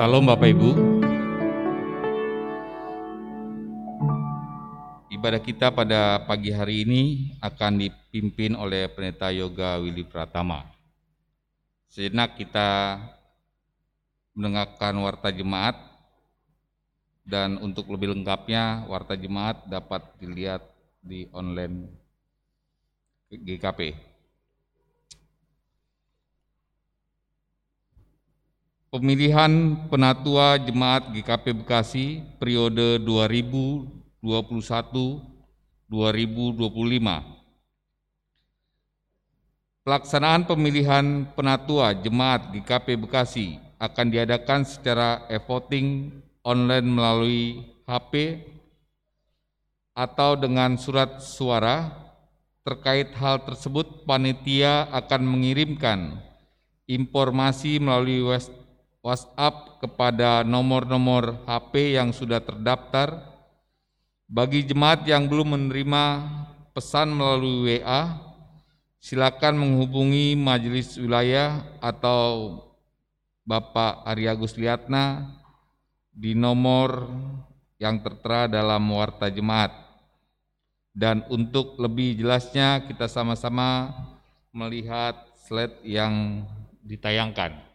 Salam Bapak Ibu. Ibadah kita pada pagi hari ini akan dipimpin oleh Pendeta Yoga Willy Pratama. Sejenak kita mendengarkan warta jemaat dan untuk lebih lengkapnya warta jemaat dapat dilihat di online GKP. Pemilihan Penatua Jemaat GKP Bekasi periode 2021-2025. Pelaksanaan pemilihan Penatua Jemaat GKP Bekasi akan diadakan secara e-voting online melalui HP atau dengan surat suara. Terkait hal tersebut, panitia akan mengirimkan informasi melalui WhatsApp kepada nomor-nomor HP yang sudah terdaftar. Bagi jemaat yang belum menerima pesan melalui WA, silakan menghubungi majelis wilayah atau Bapak Aryagus Liatna di nomor yang tertera dalam warta jemaat. Dan untuk lebih jelasnya kita sama-sama melihat slide yang ditayangkan.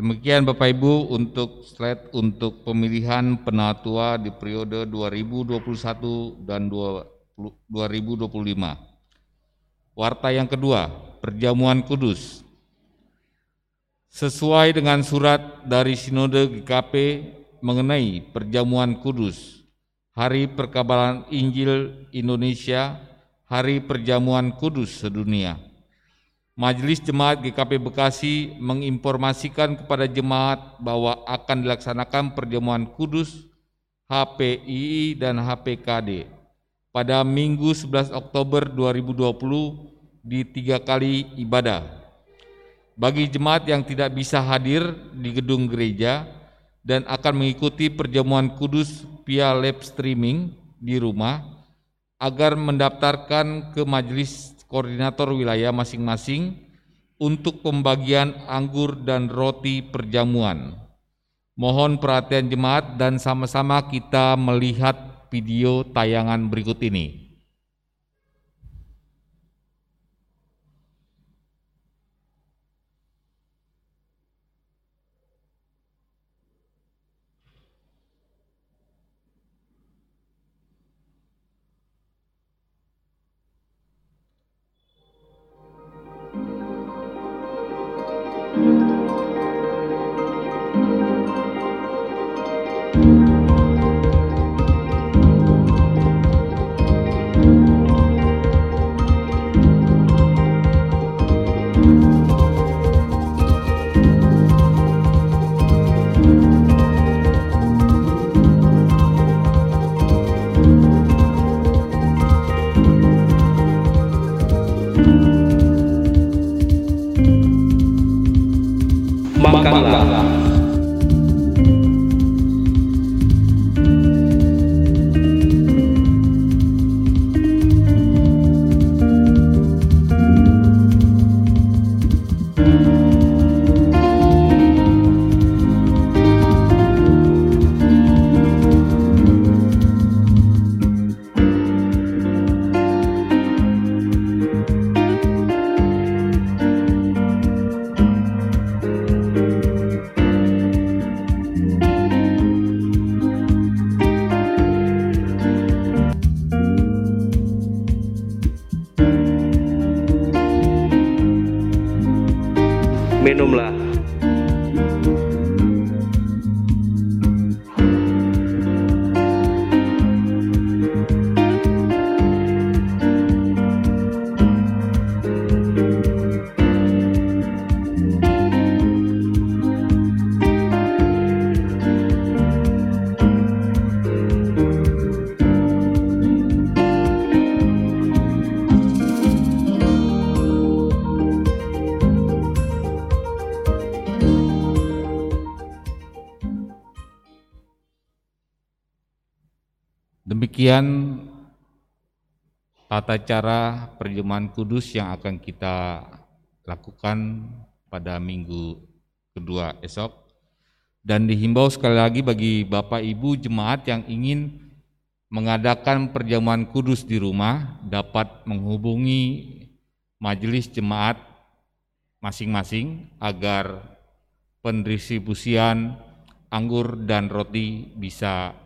Demikian Bapak Ibu untuk slide untuk pemilihan penatua di periode 2021 dan 2025. Warta yang kedua, perjamuan kudus. Sesuai dengan surat dari Sinode GKP mengenai perjamuan kudus, Hari Perkabalan Injil Indonesia, Hari Perjamuan Kudus Sedunia Majelis Jemaat GKP Bekasi menginformasikan kepada jemaat bahwa akan dilaksanakan perjamuan kudus HPII dan HPKD pada Minggu 11 Oktober 2020 di tiga kali ibadah. Bagi jemaat yang tidak bisa hadir di gedung gereja dan akan mengikuti perjamuan kudus via live streaming di rumah, agar mendaftarkan ke majelis koordinator wilayah masing-masing untuk pembagian anggur dan roti perjamuan. Mohon perhatian jemaat dan sama-sama kita melihat video tayangan berikut ini. Demikian tata cara perjamuan kudus yang akan kita lakukan pada minggu kedua esok. Dan dihimbau sekali lagi bagi Bapak Ibu jemaat yang ingin mengadakan perjamuan kudus di rumah dapat menghubungi majelis jemaat masing-masing agar pendistribusian anggur dan roti bisa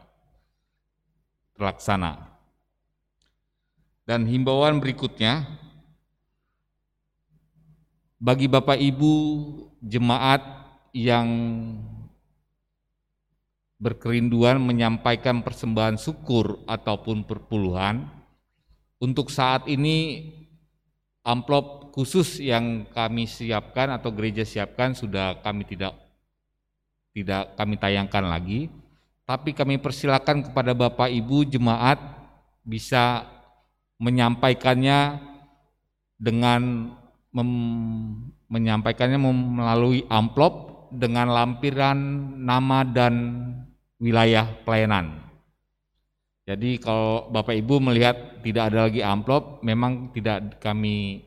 terlaksana. Dan himbauan berikutnya, bagi Bapak Ibu jemaat yang berkerinduan menyampaikan persembahan syukur ataupun perpuluhan, untuk saat ini amplop khusus yang kami siapkan atau gereja siapkan sudah kami tidak tidak kami tayangkan lagi, tapi kami persilakan kepada Bapak Ibu jemaat bisa menyampaikannya dengan mem, menyampaikannya melalui amplop dengan lampiran nama dan wilayah pelayanan. Jadi kalau Bapak Ibu melihat tidak ada lagi amplop, memang tidak kami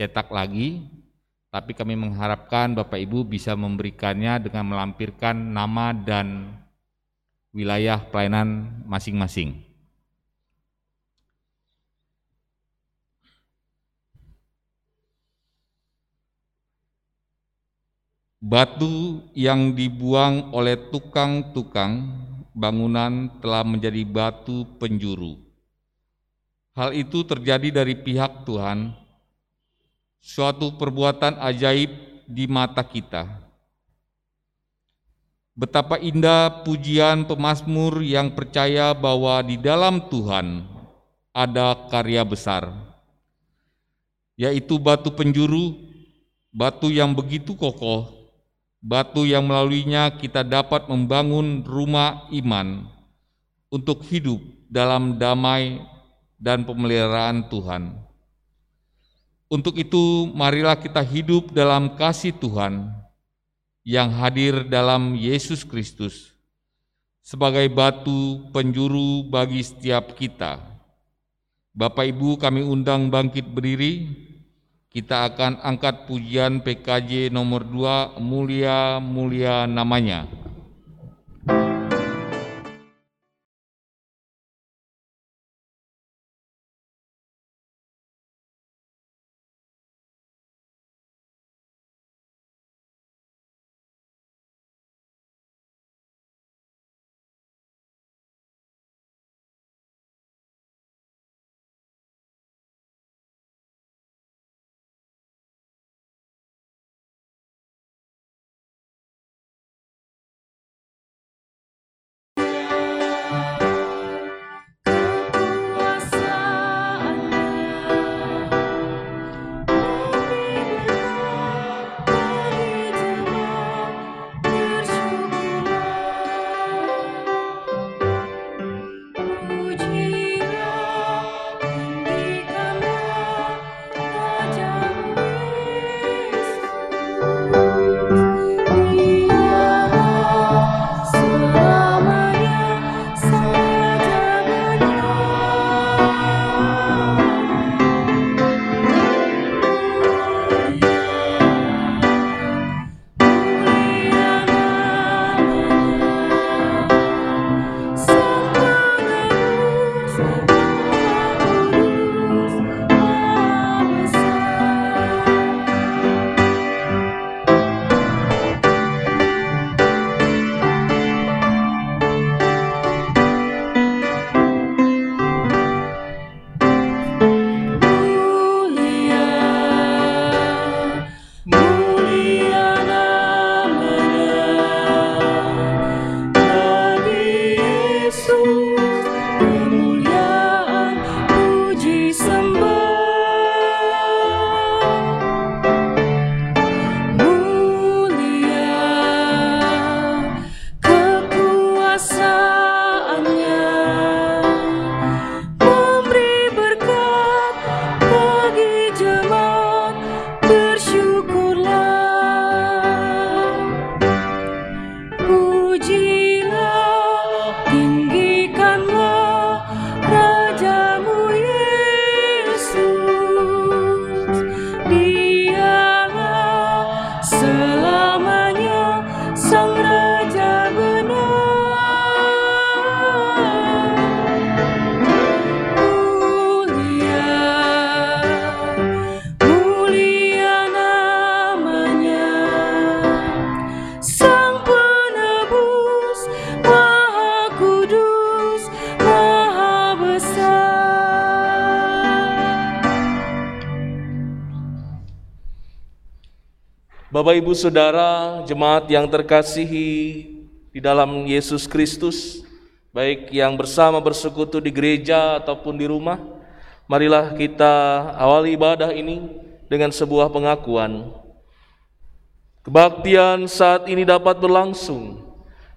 cetak lagi, tapi kami mengharapkan Bapak Ibu bisa memberikannya dengan melampirkan nama dan wilayah pelayanan masing-masing. Batu yang dibuang oleh tukang-tukang bangunan telah menjadi batu penjuru. Hal itu terjadi dari pihak Tuhan, suatu perbuatan ajaib di mata kita. Betapa indah pujian pemazmur yang percaya bahwa di dalam Tuhan ada karya besar, yaitu batu penjuru, batu yang begitu kokoh, batu yang melaluinya kita dapat membangun rumah iman untuk hidup dalam damai dan pemeliharaan Tuhan. Untuk itu, marilah kita hidup dalam kasih Tuhan yang hadir dalam Yesus Kristus sebagai batu penjuru bagi setiap kita. Bapak Ibu, kami undang bangkit berdiri kita akan angkat pujian PKJ nomor 2 mulia-mulia namanya. Bapak Ibu Saudara, jemaat yang terkasihi di dalam Yesus Kristus, baik yang bersama bersekutu di gereja ataupun di rumah, marilah kita awali ibadah ini dengan sebuah pengakuan. Kebaktian saat ini dapat berlangsung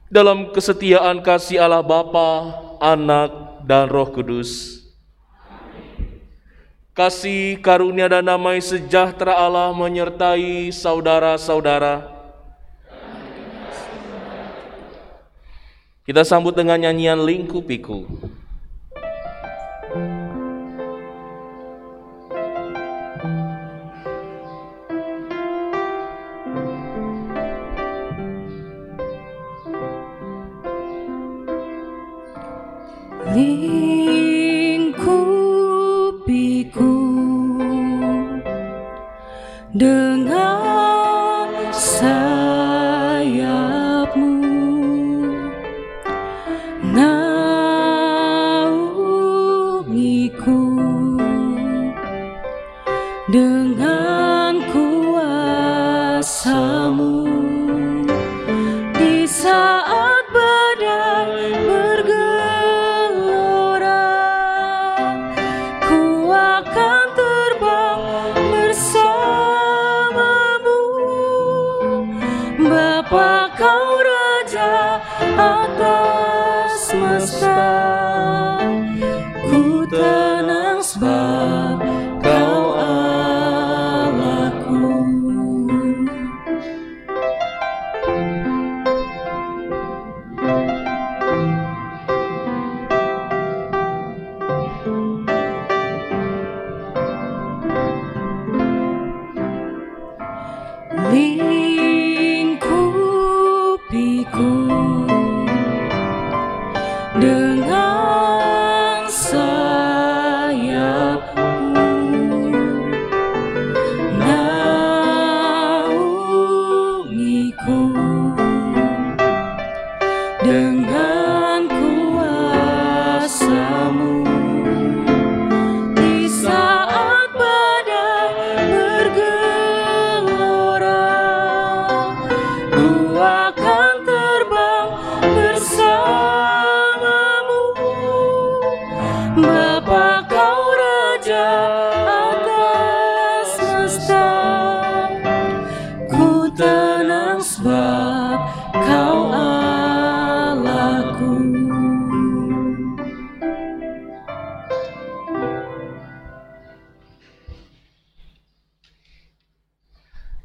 dalam kesetiaan kasih Allah Bapa, Anak, dan Roh Kudus. Kasih karunia dan damai sejahtera Allah menyertai saudara-saudara. Kita sambut dengan nyanyian Lingku Piku. Dengan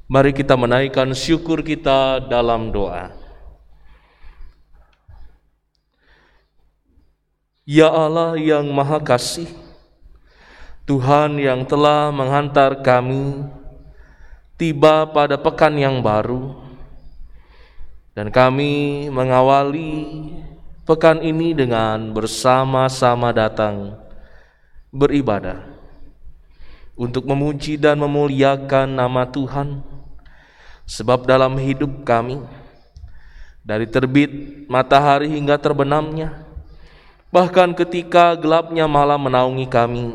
Mari kita menaikkan syukur kita dalam doa. Ya Allah yang Maha Kasih, Tuhan yang telah menghantar kami tiba pada pekan yang baru, dan kami mengawali pekan ini dengan bersama-sama datang beribadah untuk memuji dan memuliakan nama Tuhan, sebab dalam hidup kami, dari terbit matahari hingga terbenamnya, bahkan ketika gelapnya malam menaungi kami,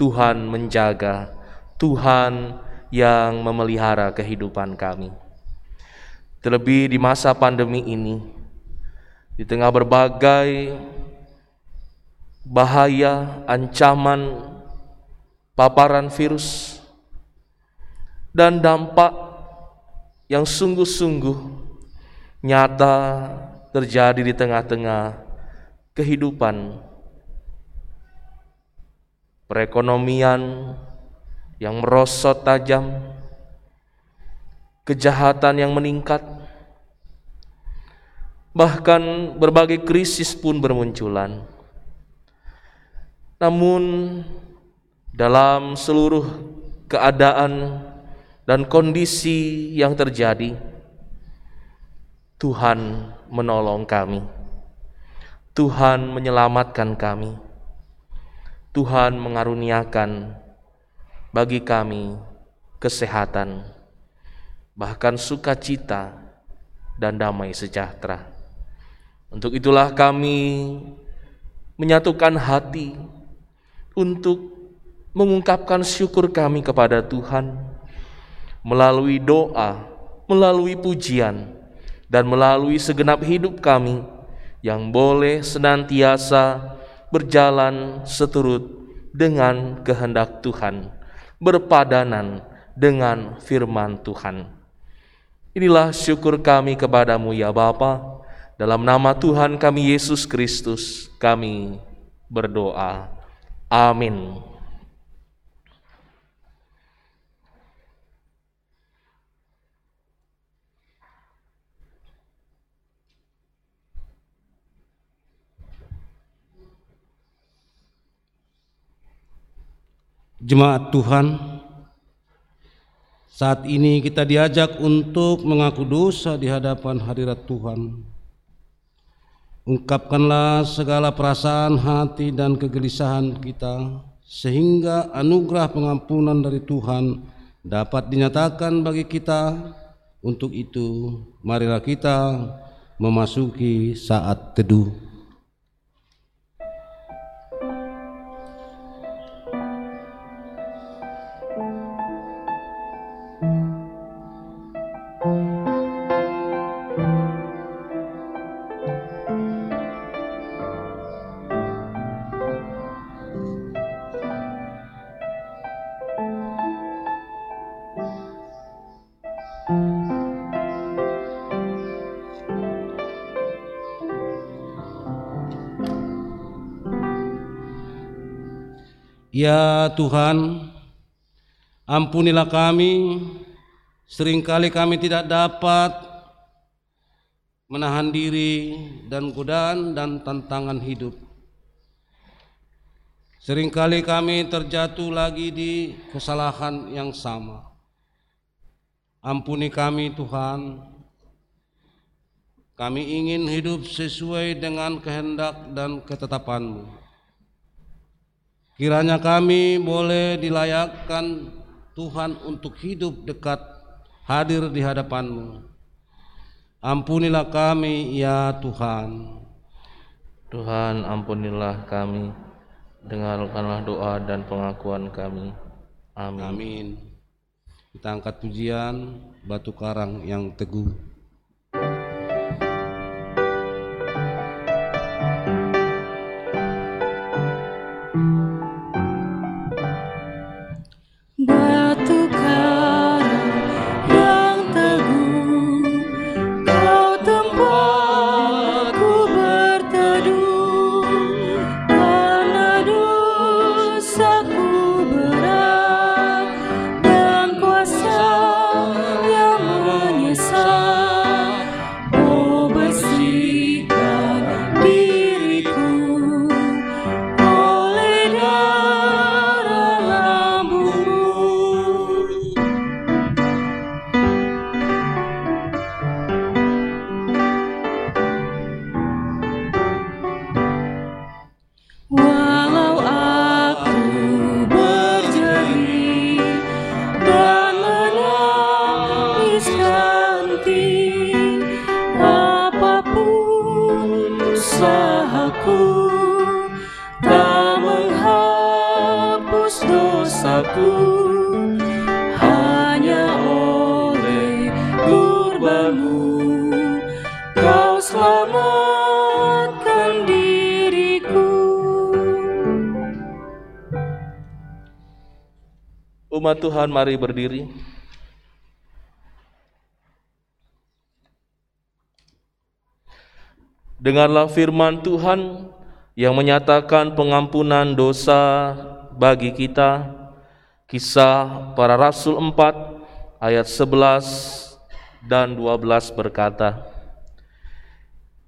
Tuhan menjaga, Tuhan yang memelihara kehidupan kami. Terlebih di masa pandemi ini, di tengah berbagai bahaya, ancaman, paparan virus, dan dampak yang sungguh-sungguh nyata terjadi di tengah-tengah kehidupan perekonomian yang merosot tajam, kejahatan yang meningkat, bahkan berbagai krisis pun bermunculan. Namun, dalam seluruh keadaan dan kondisi yang terjadi, Tuhan menolong kami. Tuhan menyelamatkan kami. Tuhan mengaruniakan bagi kami kesehatan, bahkan sukacita dan damai sejahtera. Untuk itulah kami menyatukan hati untuk mengungkapkan syukur kami kepada Tuhan melalui doa melalui pujian, dan melalui segenap hidup kami yang boleh senantiasa berjalan seturut dengan kehendak Tuhan, berpadanan dengan firman Tuhan. Inilah syukur kami kepadamu ya Bapa. Dalam nama Tuhan kami Yesus Kristus kami berdoa. Amin. Jemaat Tuhan, saat ini kita diajak untuk mengaku dosa di hadapan hadirat Tuhan. Ungkapkanlah segala perasaan hati dan kegelisahan kita, sehingga anugerah pengampunan dari Tuhan dapat dinyatakan bagi kita. Untuk itu, marilah kita memasuki saat teduh. Ya Tuhan, ampunilah kami, sering kali kami tidak dapat menahan diri dan godaan dan tantangan hidup. Seringkali kami terjatuh lagi di kesalahan yang sama. Ampuni kami Tuhan, kami ingin hidup sesuai dengan kehendak dan ketetapan-Mu. Kiranya kami boleh dilayakkan Tuhan untuk hidup dekat hadir di hadapan-Mu. Ampunilah kami ya Tuhan. Tuhan ampunilah kami, dengarkanlah doa dan pengakuan kami. Amin. Amin. Kita angkat pujian batu karang yang teguh. Tuhan mari berdiri. Dengarlah firman Tuhan yang menyatakan pengampunan dosa bagi kita. Kisah para Rasul 4 ayat 11 dan 12 berkata,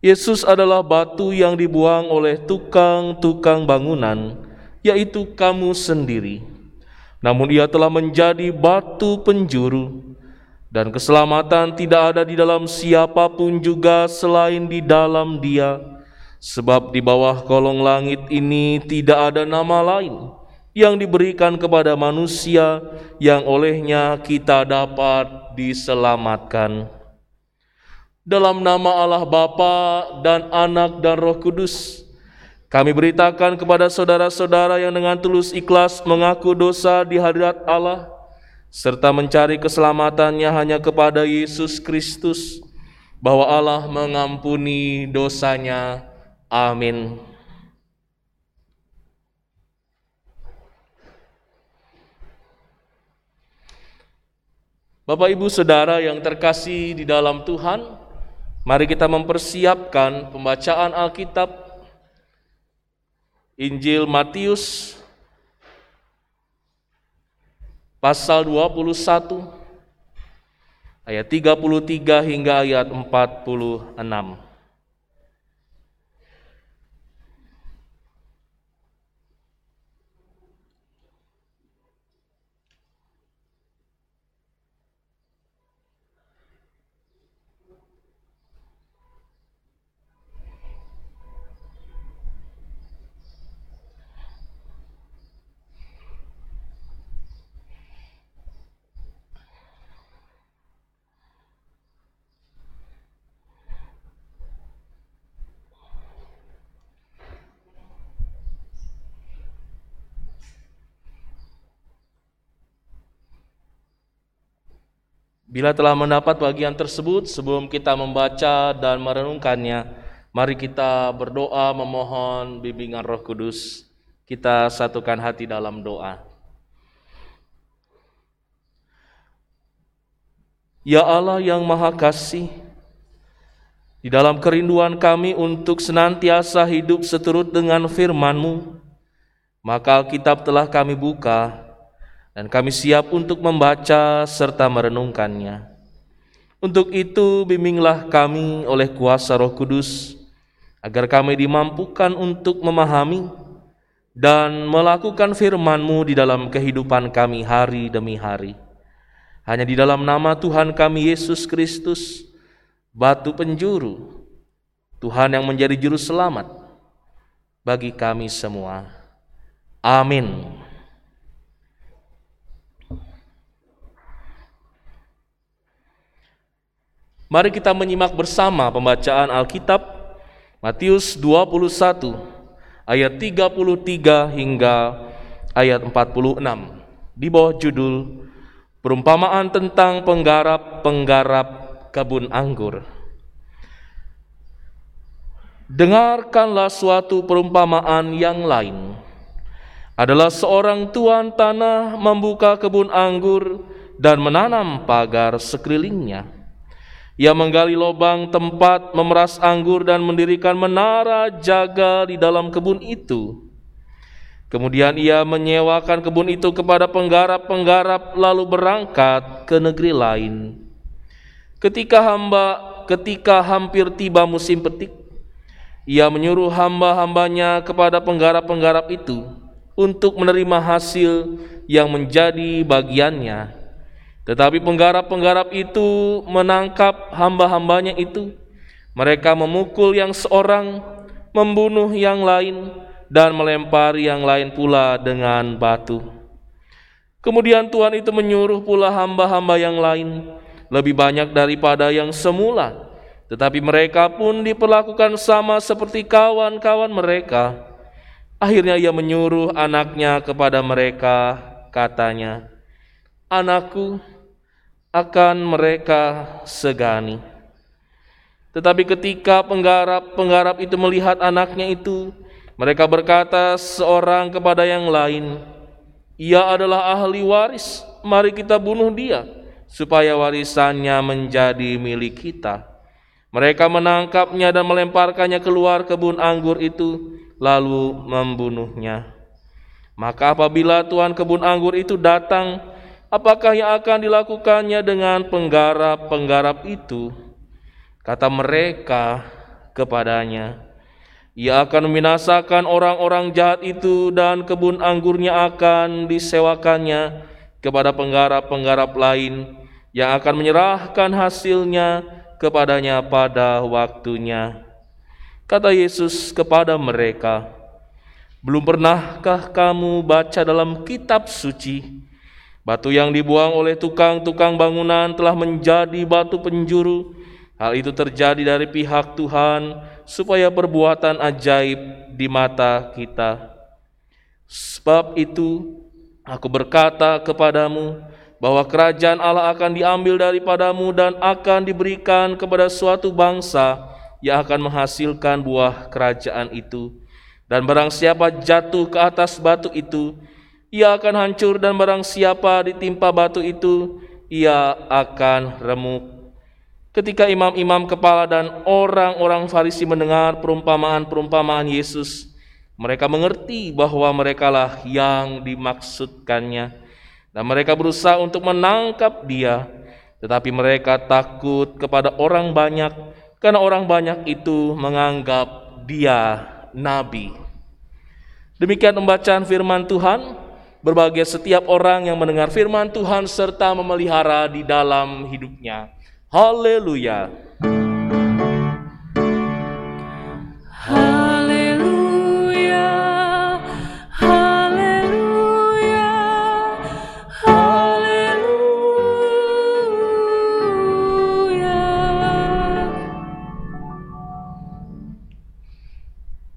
Yesus adalah batu yang dibuang oleh tukang-tukang bangunan, yaitu kamu sendiri. Namun ia telah menjadi batu penjuru dan keselamatan tidak ada di dalam siapa pun juga selain di dalam dia. Sebab di bawah kolong langit ini tidak ada nama lain yang diberikan kepada manusia yang olehnya kita dapat diselamatkan. Dalam nama Allah Bapa dan Anak dan Roh Kudus, kami beritakan kepada saudara-saudara yang dengan tulus ikhlas mengaku dosa di hadirat Allah, serta mencari keselamatannya hanya kepada Yesus Kristus, bahwa Allah mengampuni dosanya. Amin. Bapak, ibu, saudara yang terkasih di dalam Tuhan, mari kita mempersiapkan pembacaan Alkitab Injil Matius pasal 21 ayat 33 hingga ayat 46. Bila telah mendapat bagian tersebut, sebelum kita membaca dan merenungkannya, mari kita berdoa memohon bimbingan Roh Kudus. Kita satukan hati dalam doa. Ya Allah yang Maha Kasih, di dalam kerinduan kami untuk senantiasa hidup seturut dengan firman-Mu, maka Alkitab telah kami buka dan kami siap untuk membaca serta merenungkannya. Untuk itu bimbinglah kami oleh kuasa Roh Kudus agar kami dimampukan untuk memahami dan melakukan firman-Mu di dalam kehidupan kami hari demi hari. Hanya di dalam nama Tuhan kami Yesus Kristus, batu penjuru, Tuhan yang menjadi juru selamat bagi kami semua. Amin. Mari kita menyimak bersama pembacaan Alkitab Matius 21 ayat 33 hingga ayat 46 di bawah judul Perumpamaan tentang penggarap-penggarap kebun anggur. Dengarkanlah suatu perumpamaan yang lain. Adalah seorang tuan tanah membuka kebun anggur dan menanam pagar sekelilingnya ia menggali lubang tempat memeras anggur dan mendirikan menara jaga di dalam kebun itu. Kemudian ia menyewakan kebun itu kepada penggarap-penggarap lalu berangkat ke negeri lain. Ketika hamba ketika hampir tiba musim petik, ia menyuruh hamba-hambanya kepada penggarap-penggarap itu untuk menerima hasil yang menjadi bagiannya tetapi penggarap-penggarap itu menangkap hamba-hambanya itu. Mereka memukul yang seorang, membunuh yang lain, dan melempar yang lain pula dengan batu. Kemudian Tuhan itu menyuruh pula hamba-hamba yang lain, lebih banyak daripada yang semula. Tetapi mereka pun diperlakukan sama seperti kawan-kawan mereka. Akhirnya ia menyuruh anaknya kepada mereka, katanya, Anakku, akan mereka segani. Tetapi ketika penggarap-penggarap itu melihat anaknya itu, mereka berkata seorang kepada yang lain, "Ia adalah ahli waris, mari kita bunuh dia, supaya warisannya menjadi milik kita." Mereka menangkapnya dan melemparkannya keluar kebun anggur itu, lalu membunuhnya. Maka apabila tuan kebun anggur itu datang apakah yang akan dilakukannya dengan penggarap-penggarap itu? Kata mereka kepadanya, ia akan membinasakan orang-orang jahat itu dan kebun anggurnya akan disewakannya kepada penggarap-penggarap lain yang akan menyerahkan hasilnya kepadanya pada waktunya. Kata Yesus kepada mereka, "Belum pernahkah kamu baca dalam kitab suci Batu yang dibuang oleh tukang-tukang bangunan telah menjadi batu penjuru. Hal itu terjadi dari pihak Tuhan supaya perbuatan ajaib di mata kita. Sebab itu aku berkata kepadamu, bahwa kerajaan Allah akan diambil daripadamu dan akan diberikan kepada suatu bangsa yang akan menghasilkan buah kerajaan itu. Dan barang siapa jatuh ke atas batu itu, ia akan hancur dan barang siapa ditimpa batu itu, ia akan remuk. Ketika imam-imam kepala dan orang-orang Farisi mendengar perumpamaan-perumpamaan Yesus, mereka mengerti bahwa merekalah yang dimaksudkannya. Dan mereka berusaha untuk menangkap dia, tetapi mereka takut kepada orang banyak karena orang banyak itu menganggap dia nabi. Demikian pembacaan firman Tuhan. Berbahagia setiap orang yang mendengar firman Tuhan serta memelihara di dalam hidupnya. Haleluya.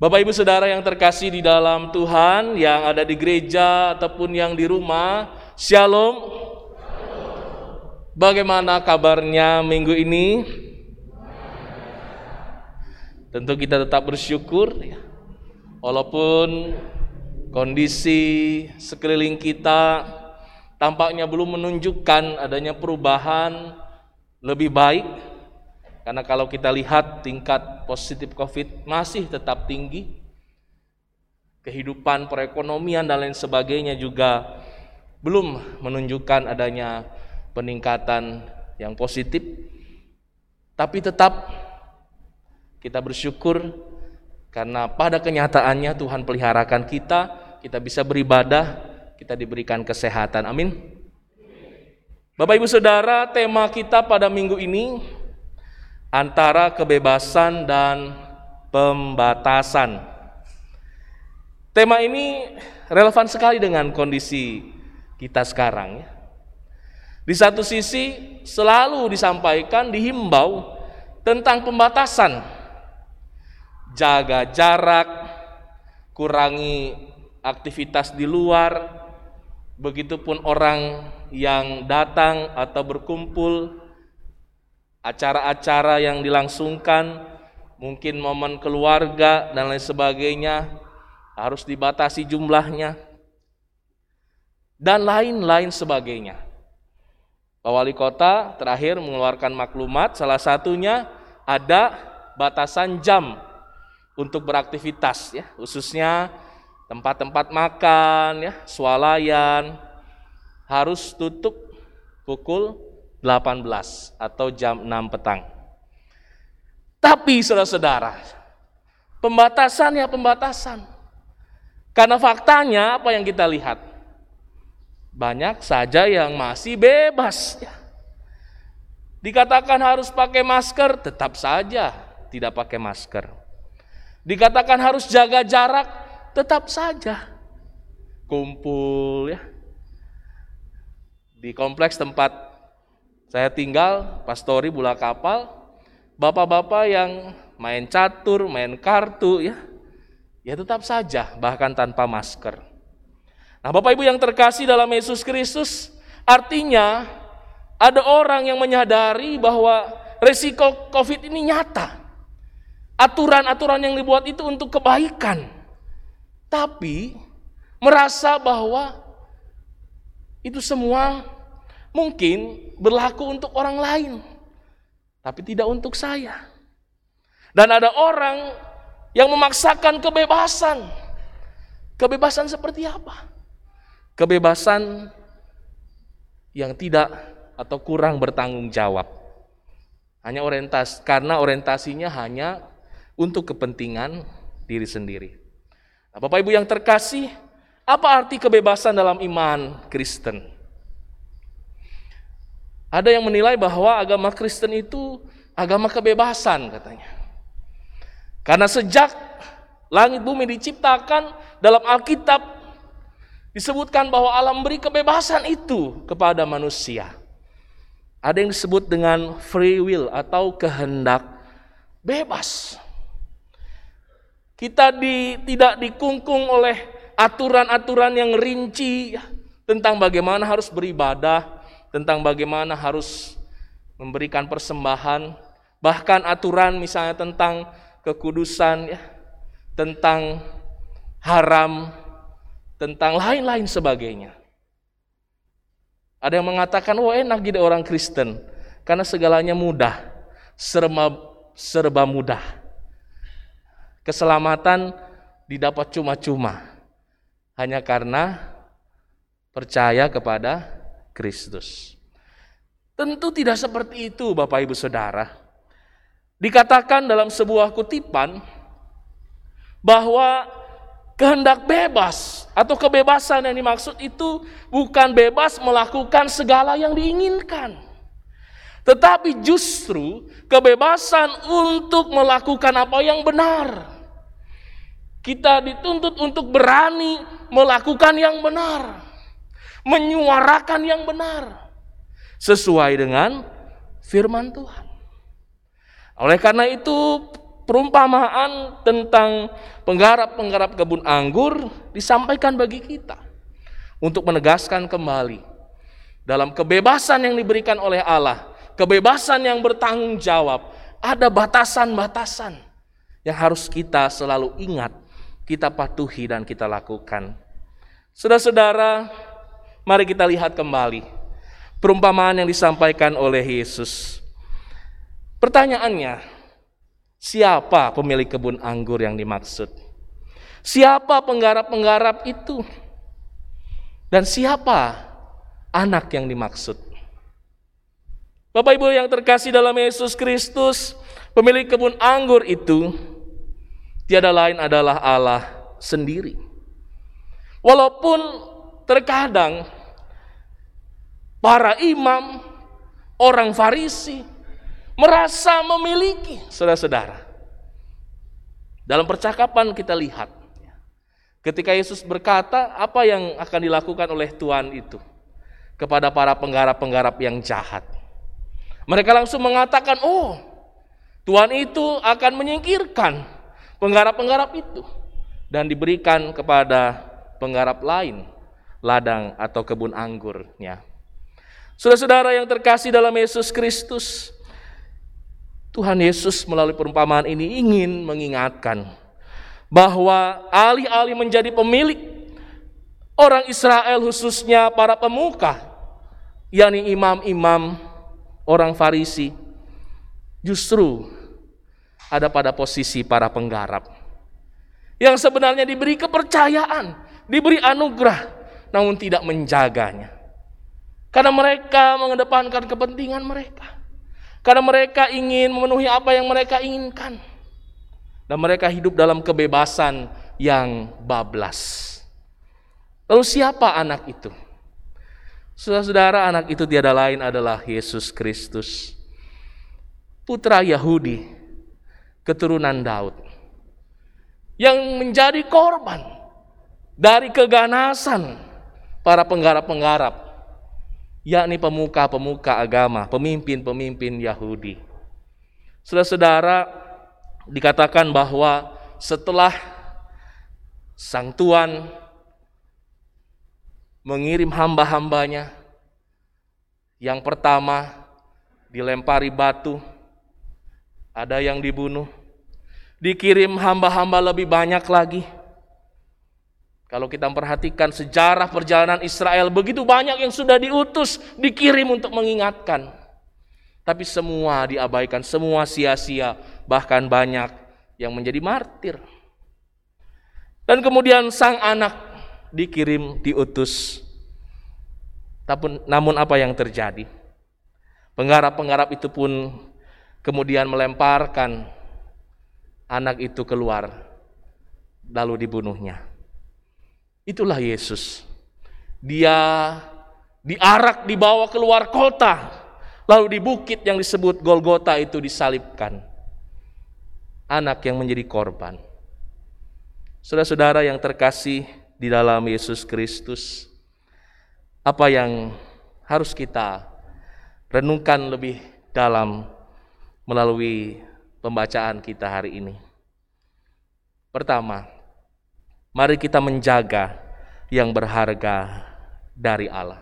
Bapak Ibu Saudara yang terkasih di dalam Tuhan, yang ada di gereja ataupun yang di rumah, Shalom. Bagaimana kabarnya minggu ini? Tentu kita tetap bersyukur ya. Walaupun kondisi sekeliling kita tampaknya belum menunjukkan adanya perubahan lebih baik karena kalau kita lihat tingkat positif Covid masih tetap tinggi. Kehidupan perekonomian dan lain sebagainya juga belum menunjukkan adanya peningkatan yang positif. Tapi tetap kita bersyukur karena pada kenyataannya Tuhan peliharakan kita, kita bisa beribadah, kita diberikan kesehatan. Amin. Bapak Ibu Saudara, tema kita pada minggu ini antara kebebasan dan pembatasan. Tema ini relevan sekali dengan kondisi kita sekarang ya. Di satu sisi selalu disampaikan dihimbau tentang pembatasan. Jaga jarak, kurangi aktivitas di luar, begitupun orang yang datang atau berkumpul acara-acara yang dilangsungkan, mungkin momen keluarga dan lain sebagainya harus dibatasi jumlahnya dan lain-lain sebagainya. Pak Wali Kota terakhir mengeluarkan maklumat, salah satunya ada batasan jam untuk beraktivitas ya, khususnya tempat-tempat makan ya, swalayan harus tutup pukul 18 atau jam 6 petang. Tapi saudara-saudara, pembatasan ya pembatasan. Karena faktanya apa yang kita lihat? Banyak saja yang masih bebas. Ya. Dikatakan harus pakai masker, tetap saja tidak pakai masker. Dikatakan harus jaga jarak, tetap saja kumpul ya. Di kompleks tempat saya tinggal, Pastori Bula Kapal, bapak-bapak yang main catur, main kartu ya, ya tetap saja bahkan tanpa masker. Nah, Bapak Ibu yang terkasih dalam Yesus Kristus, artinya ada orang yang menyadari bahwa resiko COVID ini nyata. Aturan-aturan yang dibuat itu untuk kebaikan. Tapi merasa bahwa itu semua mungkin berlaku untuk orang lain, tapi tidak untuk saya. Dan ada orang yang memaksakan kebebasan. Kebebasan seperti apa? Kebebasan yang tidak atau kurang bertanggung jawab. Hanya orientas karena orientasinya hanya untuk kepentingan diri sendiri. Nah, Bapak Ibu yang terkasih, apa arti kebebasan dalam iman Kristen? Ada yang menilai bahwa agama Kristen itu agama kebebasan katanya. Karena sejak langit bumi diciptakan dalam Alkitab disebutkan bahwa alam beri kebebasan itu kepada manusia. Ada yang disebut dengan free will atau kehendak bebas. Kita di, tidak dikungkung oleh aturan-aturan yang rinci tentang bagaimana harus beribadah, tentang bagaimana harus memberikan persembahan, bahkan aturan misalnya tentang kekudusan ya, tentang haram, tentang lain-lain sebagainya. Ada yang mengatakan, wah enak jadi orang Kristen, karena segalanya mudah, serba, serba mudah. Keselamatan didapat cuma-cuma, hanya karena percaya kepada Kristus. Tentu tidak seperti itu Bapak Ibu Saudara. Dikatakan dalam sebuah kutipan bahwa kehendak bebas atau kebebasan yang dimaksud itu bukan bebas melakukan segala yang diinginkan. Tetapi justru kebebasan untuk melakukan apa yang benar. Kita dituntut untuk berani melakukan yang benar, menyuarakan yang benar, sesuai dengan firman Tuhan. Oleh karena itu, perumpamaan tentang penggarap-penggarap kebun anggur disampaikan bagi kita untuk menegaskan kembali dalam kebebasan yang diberikan oleh Allah, kebebasan yang bertanggung jawab, ada batasan-batasan yang harus kita selalu ingat kita patuhi dan kita lakukan. Saudara-saudara, mari kita lihat kembali perumpamaan yang disampaikan oleh Yesus. Pertanyaannya, siapa pemilik kebun anggur yang dimaksud? Siapa penggarap-penggarap itu? Dan siapa anak yang dimaksud? Bapak Ibu yang terkasih dalam Yesus Kristus, pemilik kebun anggur itu tiada lain adalah Allah sendiri. Walaupun terkadang para imam, orang Farisi merasa memiliki saudara-saudara. Dalam percakapan kita lihat ketika Yesus berkata apa yang akan dilakukan oleh Tuhan itu kepada para penggarap-penggarap yang jahat. Mereka langsung mengatakan, "Oh, Tuhan itu akan menyingkirkan penggarap-penggarap itu dan diberikan kepada penggarap lain ladang atau kebun anggurnya. Saudara-saudara yang terkasih dalam Yesus Kristus, Tuhan Yesus melalui perumpamaan ini ingin mengingatkan bahwa alih-alih menjadi pemilik orang Israel khususnya para pemuka, yakni imam-imam, orang Farisi, justru ada pada posisi para penggarap. Yang sebenarnya diberi kepercayaan, diberi anugerah, namun tidak menjaganya. Karena mereka mengedepankan kepentingan mereka. Karena mereka ingin memenuhi apa yang mereka inginkan. Dan mereka hidup dalam kebebasan yang bablas. Lalu siapa anak itu? Saudara-saudara, anak itu tiada lain adalah Yesus Kristus. Putra Yahudi keturunan Daud yang menjadi korban dari keganasan para penggarap-penggarap yakni pemuka-pemuka agama, pemimpin-pemimpin Yahudi. Saudara-saudara, dikatakan bahwa setelah sang tuan mengirim hamba-hambanya, yang pertama dilempari batu, ada yang dibunuh, dikirim hamba-hamba lebih banyak lagi. Kalau kita memperhatikan sejarah perjalanan Israel, begitu banyak yang sudah diutus, dikirim untuk mengingatkan. Tapi semua diabaikan, semua sia-sia, bahkan banyak yang menjadi martir. Dan kemudian sang anak dikirim, diutus. Namun apa yang terjadi? Penggarap-penggarap itu pun kemudian melemparkan anak itu keluar, lalu dibunuhnya. Itulah Yesus. Dia diarak dibawa keluar kota, lalu di bukit yang disebut Golgota itu disalibkan. Anak yang menjadi korban. Saudara-saudara yang terkasih di dalam Yesus Kristus, apa yang harus kita renungkan lebih dalam melalui pembacaan kita hari ini. Pertama, mari kita menjaga yang berharga dari Allah.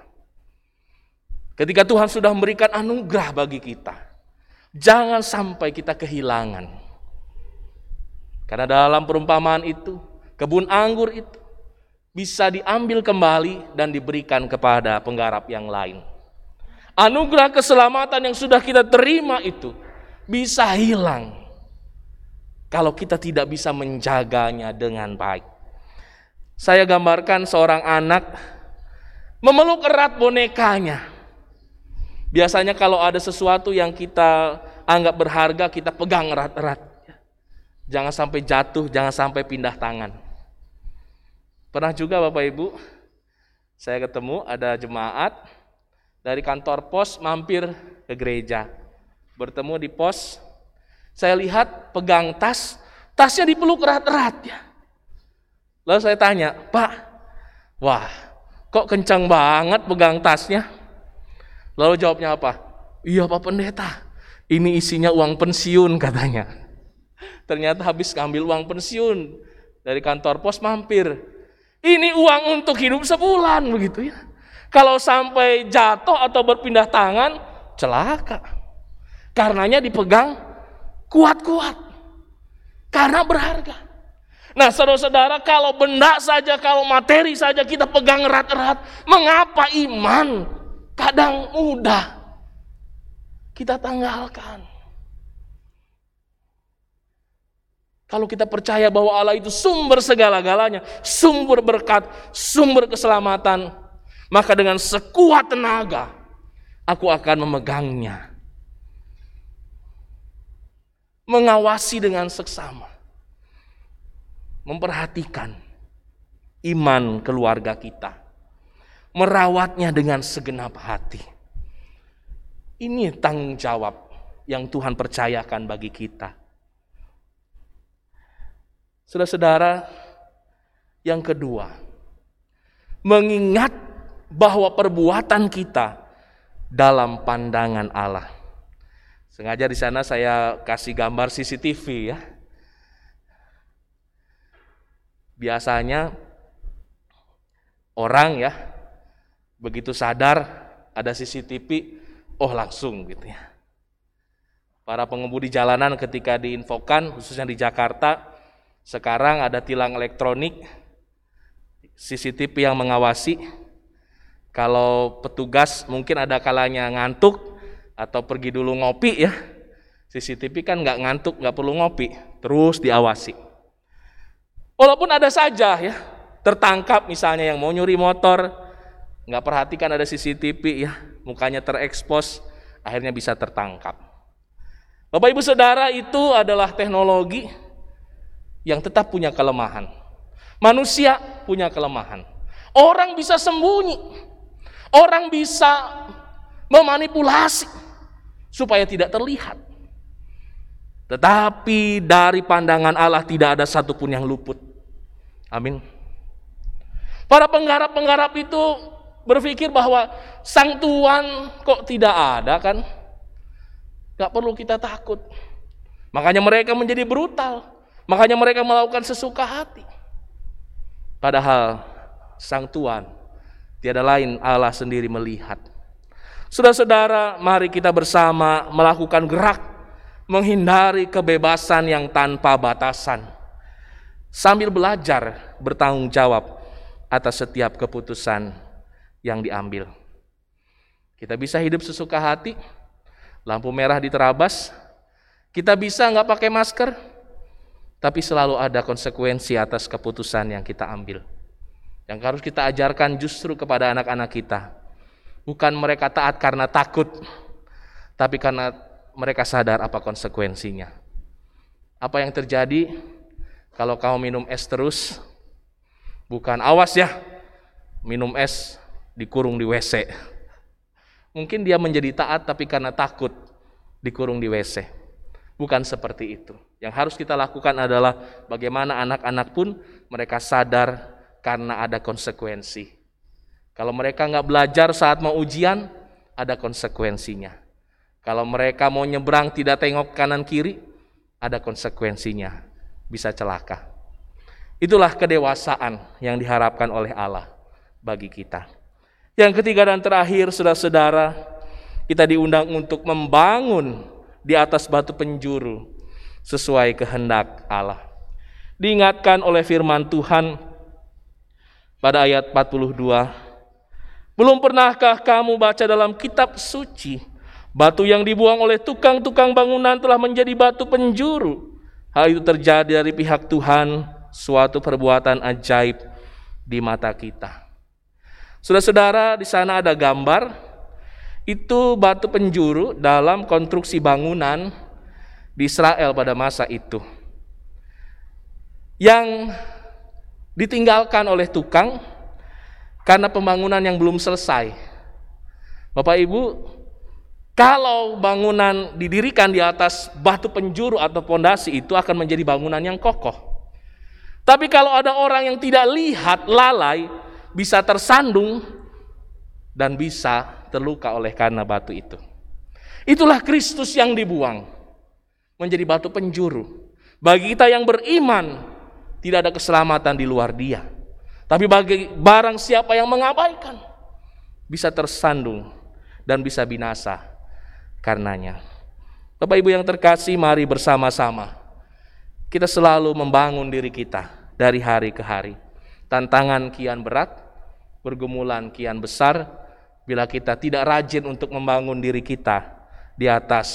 Ketika Tuhan sudah memberikan anugerah bagi kita, jangan sampai kita kehilangan. Karena dalam perumpamaan itu, kebun anggur itu bisa diambil kembali dan diberikan kepada penggarap yang lain. Anugerah keselamatan yang sudah kita terima itu bisa hilang kalau kita tidak bisa menjaganya dengan baik. Saya gambarkan seorang anak memeluk erat bonekanya. Biasanya kalau ada sesuatu yang kita anggap berharga, kita pegang erat-erat. Jangan sampai jatuh, jangan sampai pindah tangan. Pernah juga Bapak Ibu, saya ketemu ada jemaat dari kantor pos mampir ke gereja. Bertemu di pos, saya lihat pegang tas, tasnya dipeluk erat-erat ya. Lalu saya tanya, Pak, wah kok kencang banget pegang tasnya? Lalu jawabnya apa? Iya Pak Pendeta, ini isinya uang pensiun katanya. Ternyata habis ngambil uang pensiun dari kantor pos mampir. Ini uang untuk hidup sebulan begitu ya. Kalau sampai jatuh atau berpindah tangan, celaka. Karenanya dipegang kuat-kuat. Karena berharga. Nah saudara-saudara kalau benda saja, kalau materi saja kita pegang erat-erat. Mengapa iman kadang mudah kita tanggalkan? Kalau kita percaya bahwa Allah itu sumber segala-galanya, sumber berkat, sumber keselamatan, maka dengan sekuat tenaga aku akan memegangnya. Mengawasi dengan seksama. Memperhatikan iman keluarga kita. Merawatnya dengan segenap hati. Ini tanggung jawab yang Tuhan percayakan bagi kita. Saudara-saudara, yang kedua, mengingat bahwa perbuatan kita dalam pandangan Allah. Sengaja di sana saya kasih gambar CCTV ya. Biasanya orang ya begitu sadar ada CCTV, oh langsung gitu ya. Para pengemudi jalanan ketika diinfokan khususnya di Jakarta sekarang ada tilang elektronik CCTV yang mengawasi. Kalau petugas mungkin ada kalanya ngantuk atau pergi dulu ngopi ya. CCTV kan nggak ngantuk, nggak perlu ngopi, terus diawasi. Walaupun ada saja ya, tertangkap misalnya yang mau nyuri motor, nggak perhatikan ada CCTV ya, mukanya terekspos, akhirnya bisa tertangkap. Bapak Ibu Saudara itu adalah teknologi yang tetap punya kelemahan. Manusia punya kelemahan. Orang bisa sembunyi. Orang bisa memanipulasi supaya tidak terlihat. Tetapi dari pandangan Allah tidak ada satupun yang luput. Amin. Para penggarap-penggarap itu berpikir bahwa sang Tuhan kok tidak ada kan? Gak perlu kita takut. Makanya mereka menjadi brutal. Makanya mereka melakukan sesuka hati. Padahal sang Tuhan tiada lain Allah sendiri melihat. Saudara-saudara, mari kita bersama melakukan gerak menghindari kebebasan yang tanpa batasan. Sambil belajar bertanggung jawab atas setiap keputusan yang diambil. Kita bisa hidup sesuka hati, lampu merah diterabas, kita bisa nggak pakai masker, tapi selalu ada konsekuensi atas keputusan yang kita ambil. Yang harus kita ajarkan justru kepada anak-anak kita. Bukan mereka taat karena takut, tapi karena mereka sadar apa konsekuensinya. Apa yang terjadi kalau kamu minum es terus? Bukan awas ya, minum es dikurung di WC. Mungkin dia menjadi taat tapi karena takut dikurung di WC. Bukan seperti itu. Yang harus kita lakukan adalah bagaimana anak-anak pun mereka sadar karena ada konsekuensi. Kalau mereka nggak belajar saat mau ujian, ada konsekuensinya. Kalau mereka mau nyebrang tidak tengok kanan kiri, ada konsekuensinya. Bisa celaka. Itulah kedewasaan yang diharapkan oleh Allah bagi kita. Yang ketiga dan terakhir, saudara-saudara, kita diundang untuk membangun di atas batu penjuru sesuai kehendak Allah. Diingatkan oleh firman Tuhan pada ayat 42. Belum pernahkah kamu baca dalam kitab suci, batu yang dibuang oleh tukang-tukang bangunan telah menjadi batu penjuru. Hal itu terjadi dari pihak Tuhan, suatu perbuatan ajaib di mata kita. Saudara-saudara, di sana ada gambar itu batu penjuru dalam konstruksi bangunan di Israel pada masa itu. Yang ditinggalkan oleh tukang karena pembangunan yang belum selesai. Bapak Ibu, kalau bangunan didirikan di atas batu penjuru atau pondasi itu akan menjadi bangunan yang kokoh. Tapi kalau ada orang yang tidak lihat, lalai, bisa tersandung dan bisa terluka oleh karena batu itu. Itulah Kristus yang dibuang menjadi batu penjuru. Bagi kita yang beriman, tidak ada keselamatan di luar dia. Tapi bagi barang siapa yang mengabaikan, bisa tersandung dan bisa binasa karenanya. Bapak Ibu yang terkasih, mari bersama-sama. Kita selalu membangun diri kita dari hari ke hari. Tantangan kian berat, pergumulan kian besar, bila kita tidak rajin untuk membangun diri kita di atas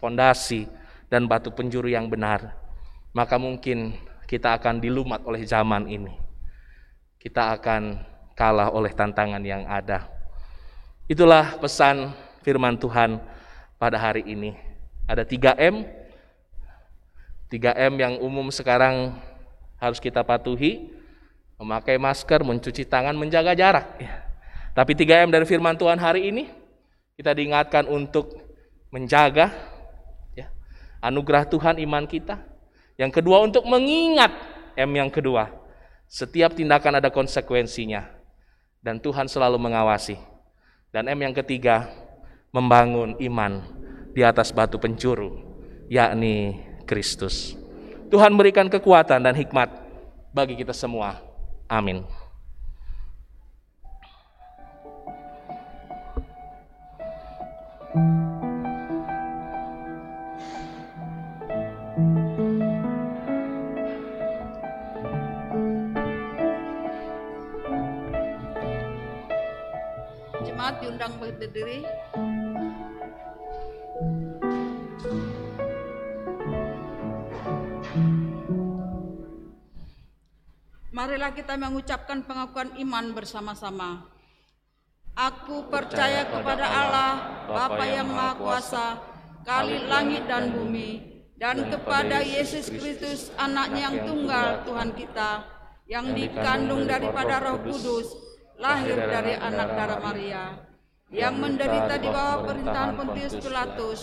pondasi dan batu penjuru yang benar, maka mungkin kita akan dilumat oleh zaman ini. Kita akan kalah oleh tantangan yang ada. Itulah pesan firman Tuhan pada hari ini. Ada 3M. 3M yang umum sekarang harus kita patuhi. Memakai masker, mencuci tangan, menjaga jarak. Ya. Tapi 3M dari firman Tuhan hari ini, kita diingatkan untuk menjaga ya, anugerah Tuhan iman kita, yang kedua untuk mengingat M yang kedua. Setiap tindakan ada konsekuensinya. Dan Tuhan selalu mengawasi. Dan M yang ketiga membangun iman di atas batu pencuru yakni Kristus. Tuhan berikan kekuatan dan hikmat bagi kita semua. Amin. Jemaat diundang berdiri. Marilah kita mengucapkan pengakuan iman bersama-sama. Aku percaya kepada Allah, Bapa yang Maha Kuasa, Kali langit dan bumi, dan kepada Yesus Kristus, anaknya yang tunggal Tuhan kita, yang dikandung daripada roh kudus, lahir dari anak darah Maria, yang menderita di bawah perintahan Pontius Pilatus,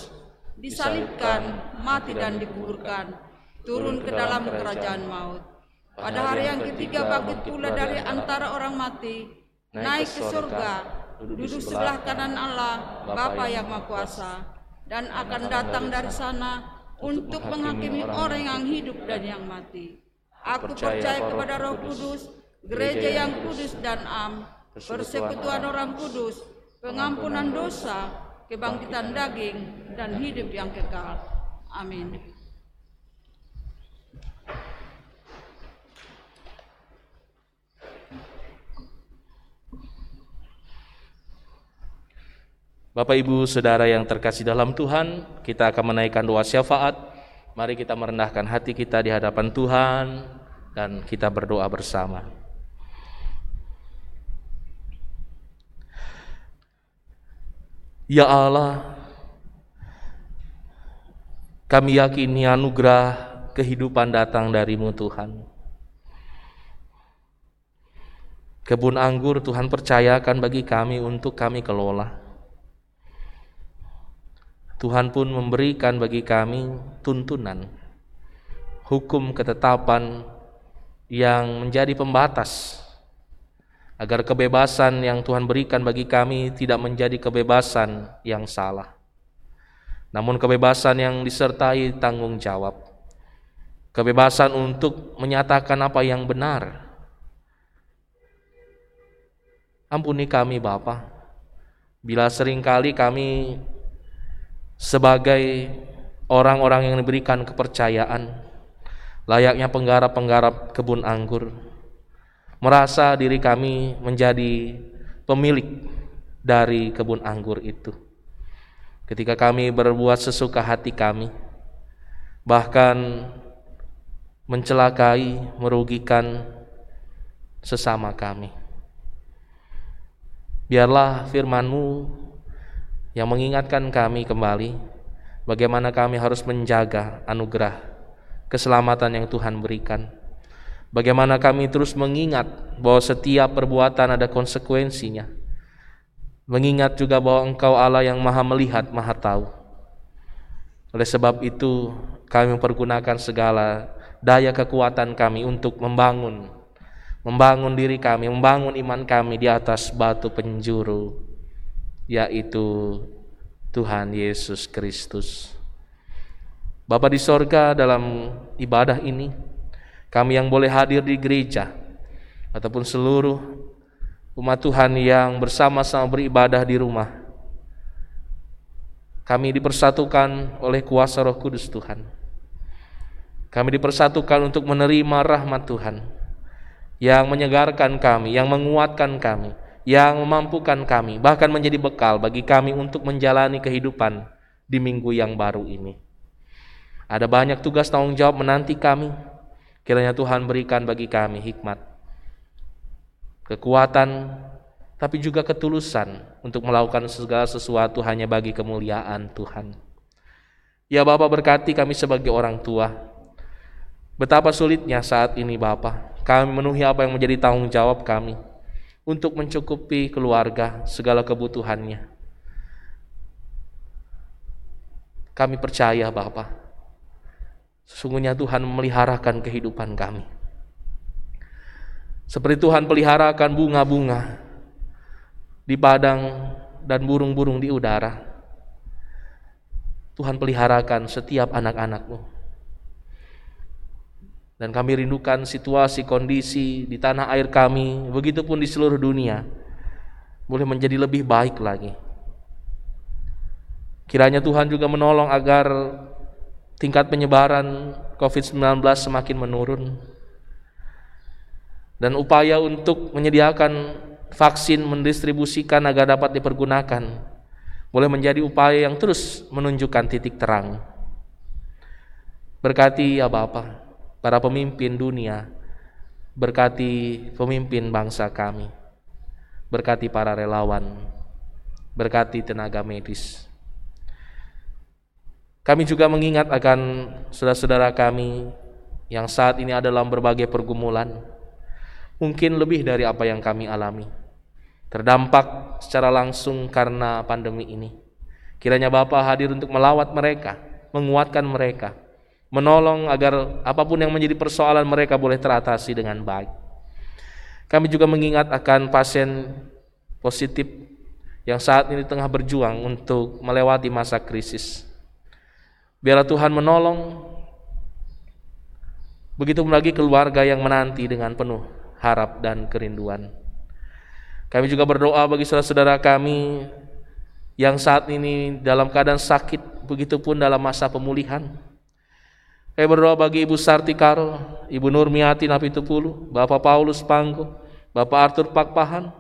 disalibkan, mati dan dikuburkan, turun ke dalam kerajaan maut. Pada hari yang ketiga bangkit pula dari antara orang mati, naik ke surga, duduk sebelah kanan Allah, Bapa yang Maha Kuasa, dan akan datang dari sana untuk menghakimi orang yang hidup dan yang mati. Aku percaya kepada Roh Kudus, gereja yang kudus dan am, persekutuan orang kudus, pengampunan dosa, kebangkitan daging, dan hidup yang kekal. Amin. Bapak Ibu Saudara yang terkasih dalam Tuhan, kita akan menaikkan doa syafaat. Mari kita merendahkan hati kita di hadapan Tuhan dan kita berdoa bersama. Ya Allah, kami yakini anugerah kehidupan datang darimu Tuhan. Kebun anggur Tuhan percayakan bagi kami untuk kami kelola. Tuhan pun memberikan bagi kami tuntunan, hukum ketetapan yang menjadi pembatas agar kebebasan yang Tuhan berikan bagi kami tidak menjadi kebebasan yang salah. Namun kebebasan yang disertai tanggung jawab. Kebebasan untuk menyatakan apa yang benar. Ampuni kami Bapa Bila sering kali kami sebagai orang-orang yang diberikan kepercayaan, layaknya penggarap-penggarap kebun anggur, merasa diri kami menjadi pemilik dari kebun anggur itu. Ketika kami berbuat sesuka hati kami, bahkan mencelakai, merugikan sesama kami. Biarlah firman-Mu yang mengingatkan kami kembali bagaimana kami harus menjaga anugerah keselamatan yang Tuhan berikan. Bagaimana kami terus mengingat bahwa setiap perbuatan ada konsekuensinya. Mengingat juga bahwa Engkau Allah yang Maha melihat, Maha tahu. Oleh sebab itu, kami mempergunakan segala daya kekuatan kami untuk membangun membangun diri kami, membangun iman kami di atas batu penjuru, yaitu Tuhan Yesus Kristus. Bapa di sorga dalam ibadah ini, kami yang boleh hadir di gereja, ataupun seluruh umat Tuhan yang bersama-sama beribadah di rumah, kami dipersatukan oleh kuasa roh kudus Tuhan. Kami dipersatukan untuk menerima rahmat Tuhan yang menyegarkan kami, yang menguatkan kami, yang memampukan kami, bahkan menjadi bekal bagi kami untuk menjalani kehidupan di minggu yang baru ini. Ada banyak tugas tanggung jawab menanti kami. Kiranya Tuhan berikan bagi kami hikmat, kekuatan, tapi juga ketulusan untuk melakukan segala sesuatu hanya bagi kemuliaan Tuhan. Ya Bapak berkati kami sebagai orang tua. Betapa sulitnya saat ini Bapak kami memenuhi apa yang menjadi tanggung jawab kami untuk mencukupi keluarga segala kebutuhannya. Kami percaya Bapak, sesungguhnya Tuhan memeliharakan kehidupan kami. Seperti Tuhan peliharakan bunga-bunga di padang dan burung-burung di udara. Tuhan peliharakan setiap anak-anakmu dan kami rindukan situasi kondisi di tanah air kami, begitupun di seluruh dunia, boleh menjadi lebih baik lagi. Kiranya Tuhan juga menolong agar tingkat penyebaran COVID-19 semakin menurun. Dan upaya untuk menyediakan vaksin mendistribusikan agar dapat dipergunakan boleh menjadi upaya yang terus menunjukkan titik terang. Berkati ya Bapak, para pemimpin dunia, berkati pemimpin bangsa kami, berkati para relawan, berkati tenaga medis. Kami juga mengingat akan saudara-saudara kami yang saat ini ada dalam berbagai pergumulan, mungkin lebih dari apa yang kami alami, terdampak secara langsung karena pandemi ini. Kiranya Bapak hadir untuk melawat mereka, menguatkan mereka, menolong agar apa pun yang menjadi persoalan mereka boleh teratasi dengan baik. Kami juga mengingat akan pasien positif yang saat ini tengah berjuang untuk melewati masa krisis. Biarlah Tuhan menolong begitu lagi keluarga yang menanti dengan penuh harap dan kerinduan. Kami juga berdoa bagi saudara-saudara kami yang saat ini dalam keadaan sakit, begitupun dalam masa pemulihan. Kami berdoa bagi Ibu Sarti Karo, Ibu Nurmiati Napitupulu, Bapak Paulus Panggo, Bapak Arthur Pakpahan,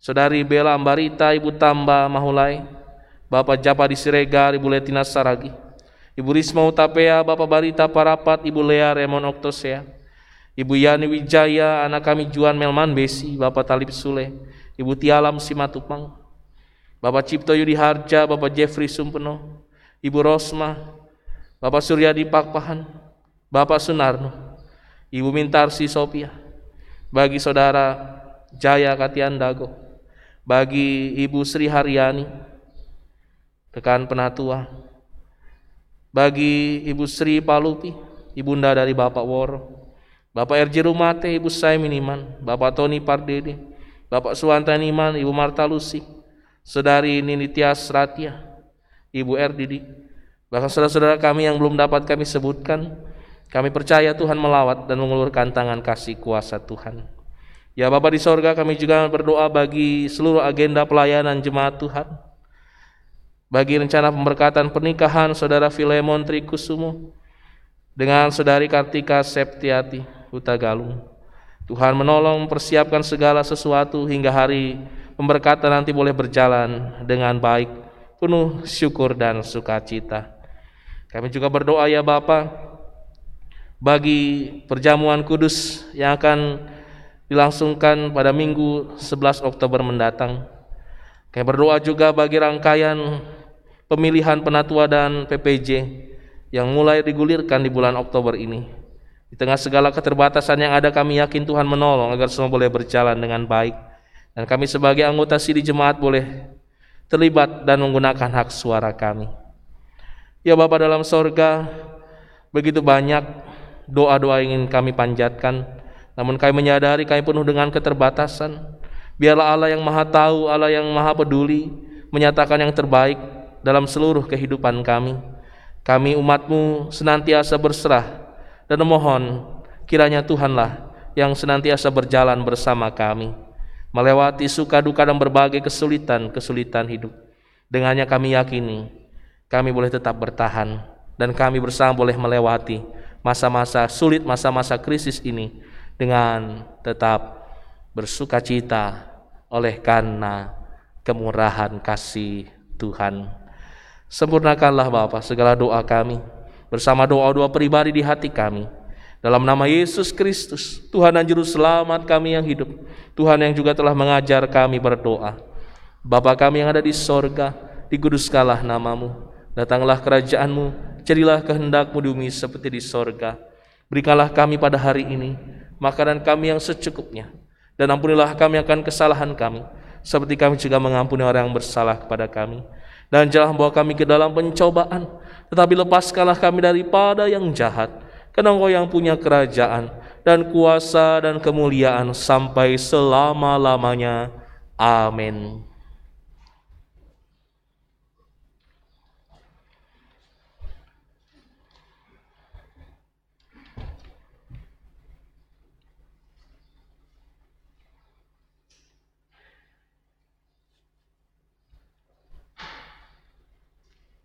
Saudari Bella Ambarita, Ibu Tamba Mahulai, Bapak Japa Siregar, Ibu Letina Saragi, Ibu Risma Utapea, Bapak Barita Parapat, Ibu Lea Remon Oktosea, Ibu Yani Wijaya, anak kami Juan Melman Besi, Bapak Talib Sule, Ibu Tialam Simatupang, Bapak Cipto Yudi Harja, Bapak Jeffrey Sumpeno, Ibu Rosma, Bapak Suryadi Pakpahan, Bapak Sunarno, Ibu Mintarsi Sopia, bagi saudara Jaya Katian Dago, bagi Ibu Sri Haryani, rekan penatua, bagi Ibu Sri Palupi, ibunda dari Bapak Woro, Bapak Erji Rumate, Ibu Sai Miniman, Bapak Tony Pardede, Bapak Suwanta Niman, Ibu Marta Lusi, Saudari Ninitias Ratia, Ibu Erdidi, Bahkan saudara-saudara kami yang belum dapat kami sebutkan, kami percaya Tuhan melawat dan mengulurkan tangan kasih kuasa Tuhan. Ya Bapa di sorga kami juga berdoa bagi seluruh agenda pelayanan jemaat Tuhan. Bagi rencana pemberkatan pernikahan saudara Filemon Trikusumo dengan saudari Kartika Septiati Huta Galung. Tuhan menolong mempersiapkan segala sesuatu hingga hari pemberkatan nanti boleh berjalan dengan baik, penuh syukur dan sukacita. Kami juga berdoa ya Bapa bagi perjamuan kudus yang akan dilangsungkan pada Minggu 11 Oktober mendatang. Kami berdoa juga bagi rangkaian pemilihan penatua dan PPJ yang mulai digulirkan di bulan Oktober ini. Di tengah segala keterbatasan yang ada kami yakin Tuhan menolong agar semua boleh berjalan dengan baik. Dan kami sebagai anggota sidi jemaat boleh terlibat dan menggunakan hak suara kami. Ya Bapa dalam sorga, begitu banyak doa-doa yang ingin kami panjatkan namun kami menyadari kami penuh dengan keterbatasan. Biarlah Allah yang maha tahu, Allah yang maha peduli, menyatakan yang terbaik dalam seluruh kehidupan kami. Kami umatmu senantiasa berserah dan memohon kiranya Tuhanlah yang senantiasa berjalan bersama kami. Melewati suka duka dan berbagai kesulitan-kesulitan hidup. Dengannya kami yakini kami boleh tetap bertahan dan kami bersama boleh melewati masa-masa sulit, masa-masa krisis ini dengan tetap bersuka cita oleh karena kemurahan kasih Tuhan. Sempurnakanlah Bapa segala doa kami bersama doa-doa pribadi di hati kami. Dalam nama Yesus Kristus, Tuhan dan Juru Selamat kami yang hidup, Tuhan yang juga telah mengajar kami berdoa. Bapa kami yang ada di sorga, diguduskanlah namamu, datanglah kerajaanmu, jadilah kehendakmu di bumi seperti di sorga. Berikanlah kami pada hari ini makanan kami yang secukupnya. Dan ampunilah kami akan kesalahan kami, seperti kami juga mengampuni orang yang bersalah kepada kami. Dan jangan bawa kami ke dalam pencobaan, tetapi lepaskanlah kami daripada yang jahat. Karena engkau yang punya kerajaan dan kuasa dan kemuliaan sampai selama-lamanya. Amin.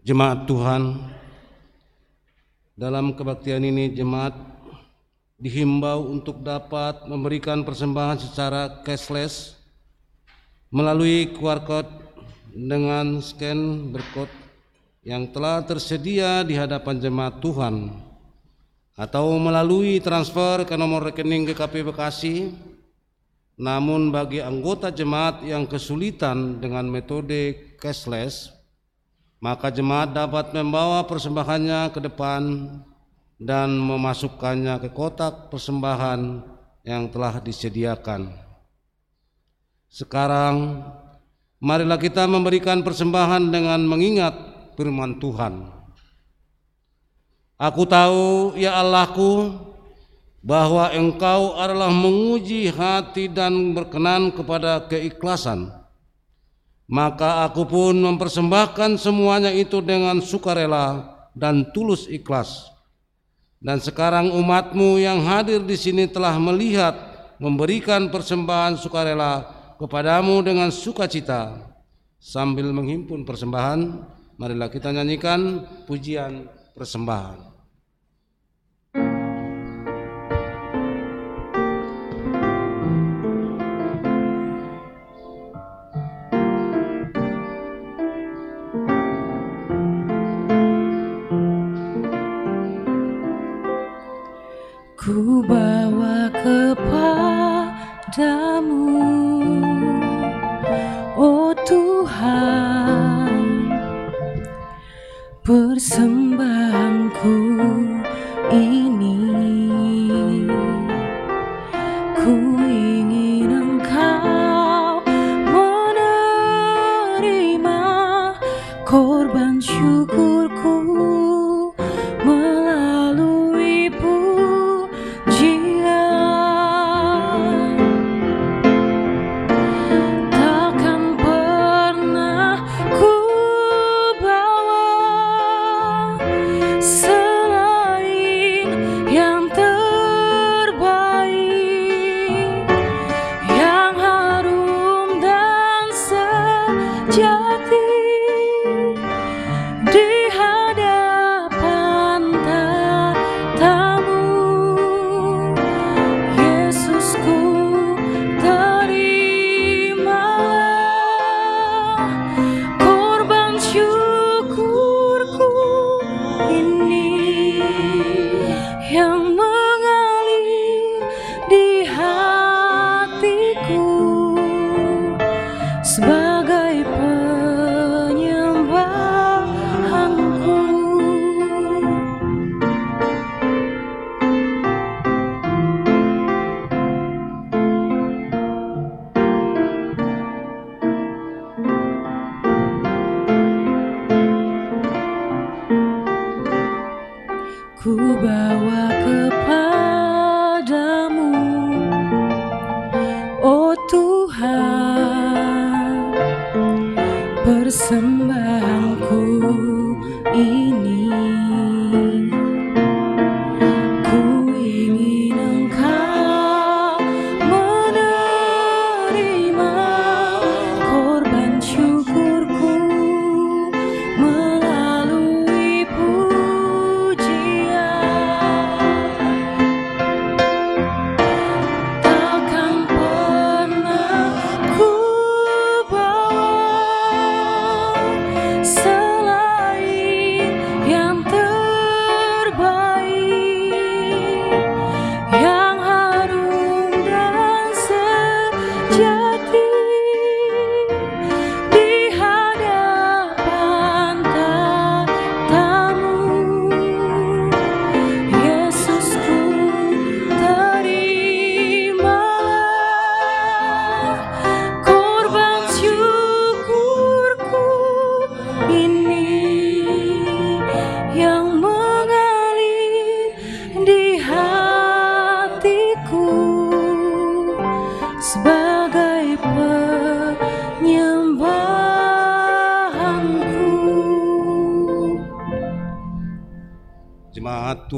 Jemaat Tuhan, dalam kebaktian ini jemaat dihimbau untuk dapat memberikan persembahan secara cashless melalui QR code dengan scan barcode yang telah tersedia di hadapan jemaat Tuhan atau melalui transfer ke nomor rekening GKP Bekasi. Namun bagi anggota jemaat yang kesulitan dengan metode cashless maka jemaat dapat membawa persembahannya ke depan dan memasukkannya ke kotak persembahan yang telah disediakan. Sekarang, marilah kita memberikan persembahan dengan mengingat firman Tuhan. Aku tahu, ya Allahku, bahwa Engkau adalah menguji hati dan berkenan kepada keikhlasan maka aku pun mempersembahkan semuanya itu dengan sukarela dan tulus ikhlas. Dan sekarang umatmu yang hadir di sini telah melihat memberikan persembahan sukarela kepadamu dengan sukacita. Sambil menghimpun persembahan, marilah kita nyanyikan pujian persembahan.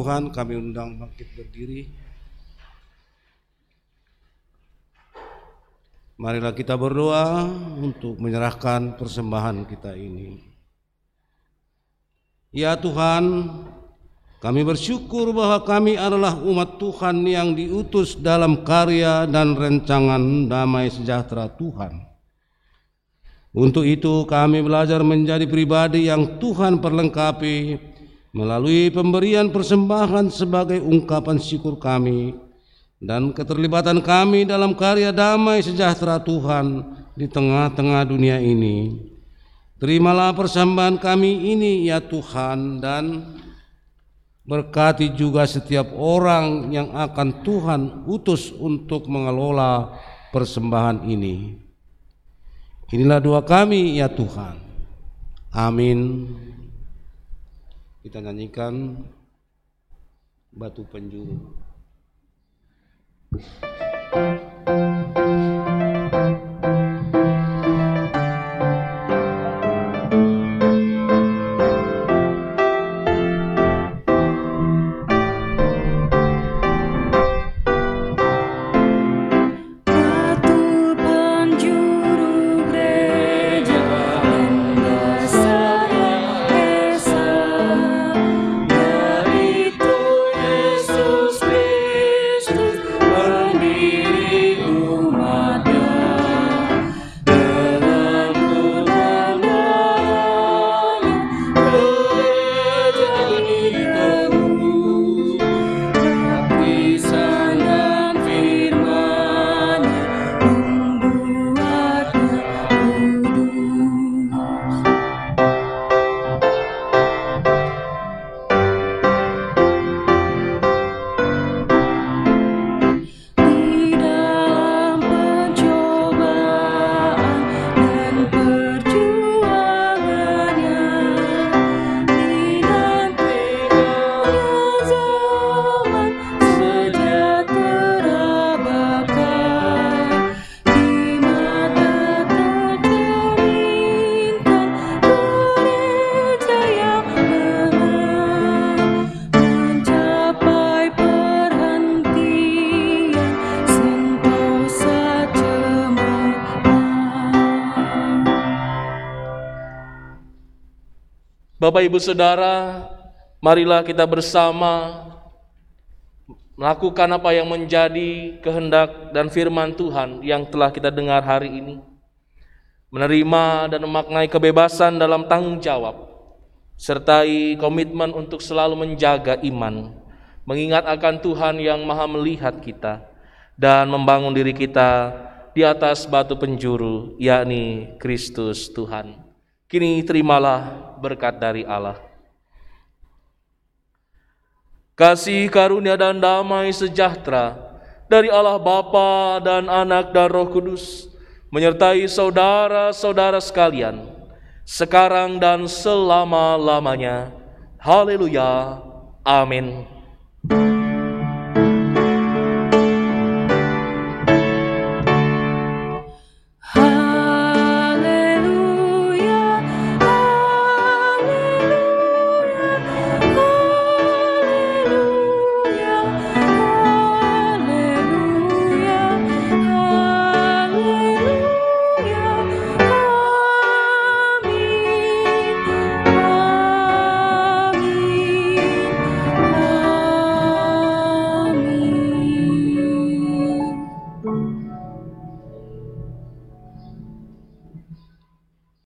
Tuhan kami undang bangkit berdiri. Marilah kita berdoa untuk menyerahkan persembahan kita ini. Ya Tuhan, kami bersyukur bahwa kami adalah umat Tuhan yang diutus dalam karya dan rencangan damai sejahtera Tuhan. Untuk itu kami belajar menjadi pribadi yang Tuhan perlengkapi melalui pemberian persembahan sebagai ungkapan syukur kami dan keterlibatan kami dalam karya damai sejahtera Tuhan di tengah-tengah dunia ini. Terimalah persembahan kami ini ya Tuhan dan berkati juga setiap orang yang akan Tuhan utus untuk mengelola persembahan ini. Inilah doa kami ya Tuhan. Amin. Kita nyanyikan batu penjuru. Batu Bapak Ibu Saudara, marilah kita bersama melakukan apa yang menjadi kehendak dan firman Tuhan yang telah kita dengar hari ini. Menerima dan memaknai kebebasan dalam tanggung jawab, sertai komitmen untuk selalu menjaga iman, mengingat akan Tuhan yang maha melihat kita, dan membangun diri kita di atas batu penjuru, yakni Kristus Tuhan. Kini terimalah berkat dari Allah. Kasih karunia dan damai sejahtera dari Allah Bapa dan Anak dan Roh Kudus menyertai saudara-saudara sekalian sekarang dan selama-lamanya. Haleluya. Amin.